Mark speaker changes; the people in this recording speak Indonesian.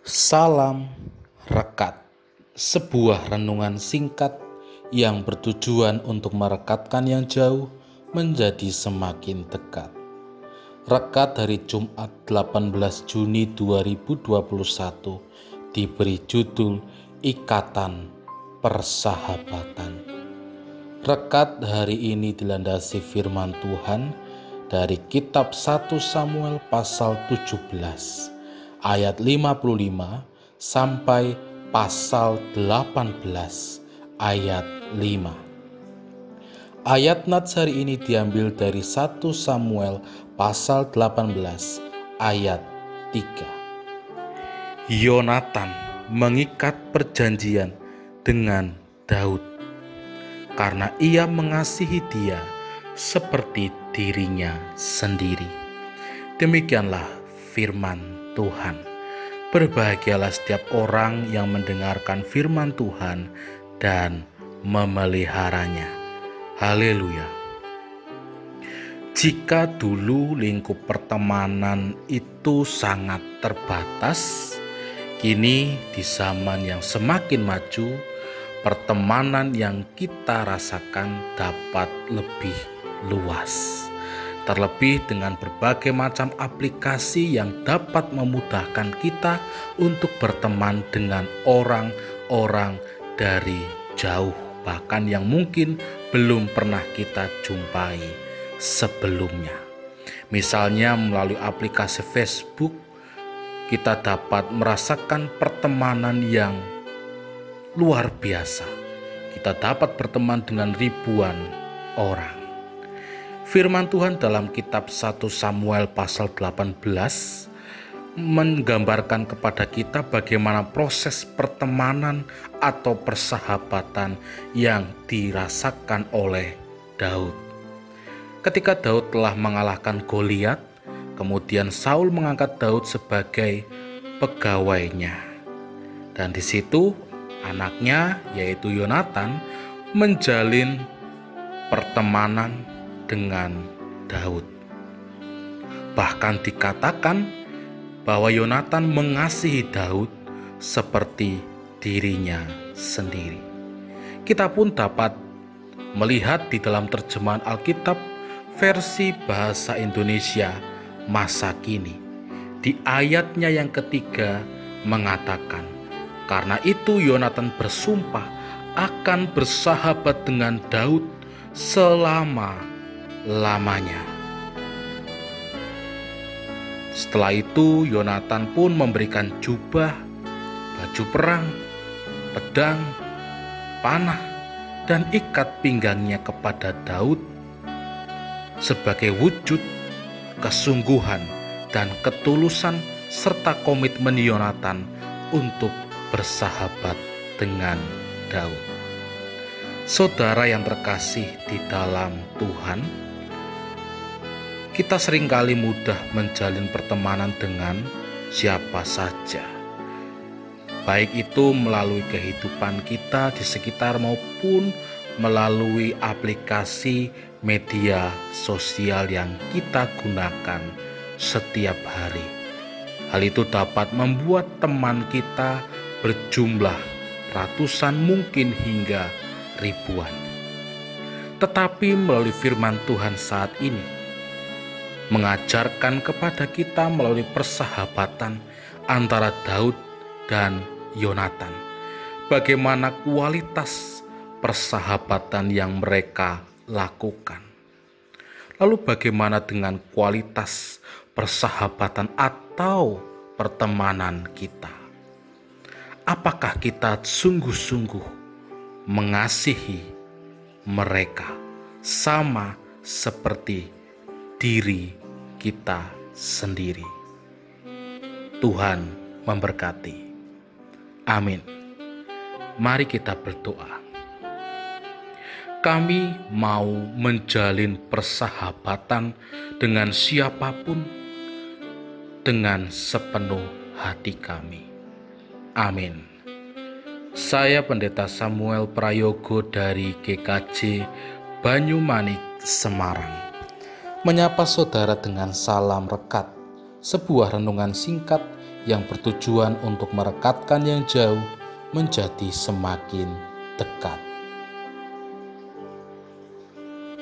Speaker 1: Salam Rekat, sebuah renungan singkat yang bertujuan untuk merekatkan yang jauh menjadi semakin dekat. Rekat dari Jumat 18 Juni 2021 diberi judul Ikatan Persahabatan. Rekat hari ini dilandasi firman Tuhan dari kitab 1 Samuel pasal 17 ayat 55 sampai pasal 18 ayat 5. Ayat nats hari ini diambil dari 1 Samuel pasal 18 ayat 3. Yonatan mengikat perjanjian dengan Daud karena ia mengasihi dia seperti dirinya sendiri. Demikianlah firman Tuhan. Berbahagialah setiap orang yang mendengarkan firman Tuhan dan memeliharanya. Haleluya. Jika dulu lingkup pertemanan itu sangat terbatas, kini di zaman yang semakin maju, pertemanan yang kita rasakan dapat lebih luas terlebih dengan berbagai macam aplikasi yang dapat memudahkan kita untuk berteman dengan orang-orang dari jauh, bahkan yang mungkin belum pernah kita jumpai sebelumnya. Misalnya, melalui aplikasi Facebook, kita dapat merasakan pertemanan yang luar biasa. Kita dapat berteman dengan ribuan orang. Firman Tuhan dalam kitab 1 Samuel pasal 18 menggambarkan kepada kita bagaimana proses pertemanan atau persahabatan yang dirasakan oleh Daud. Ketika Daud telah mengalahkan Goliat, kemudian Saul mengangkat Daud sebagai pegawainya. Dan di situ anaknya yaitu Yonatan menjalin pertemanan dengan Daud. Bahkan dikatakan bahwa Yonatan mengasihi Daud seperti dirinya sendiri. Kita pun dapat melihat di dalam terjemahan Alkitab versi bahasa Indonesia masa kini. Di ayatnya yang ketiga mengatakan, "Karena itu Yonatan bersumpah akan bersahabat dengan Daud selama lamanya. Setelah itu, Yonatan pun memberikan jubah, baju perang, pedang, panah, dan ikat pinggangnya kepada Daud sebagai wujud kesungguhan dan ketulusan serta komitmen Yonatan untuk bersahabat dengan Daud. Saudara yang terkasih di dalam Tuhan, kita sering kali mudah menjalin pertemanan dengan siapa saja. Baik itu melalui kehidupan kita di sekitar maupun melalui aplikasi media sosial yang kita gunakan setiap hari. Hal itu dapat membuat teman kita berjumlah ratusan mungkin hingga ribuan. Tetapi melalui firman Tuhan saat ini, mengajarkan kepada kita melalui persahabatan antara Daud dan Yonatan. Bagaimana kualitas persahabatan yang mereka lakukan. Lalu bagaimana dengan kualitas persahabatan atau pertemanan kita? Apakah kita sungguh-sungguh mengasihi mereka sama seperti diri kita sendiri. Tuhan memberkati. Amin. Mari kita berdoa. Kami mau menjalin persahabatan dengan siapa pun dengan sepenuh hati kami. Amin. Saya Pendeta Samuel Prayogo dari GKJ Banyumanik, Semarang menyapa saudara dengan salam rekat, sebuah renungan singkat yang bertujuan untuk merekatkan yang jauh menjadi semakin dekat.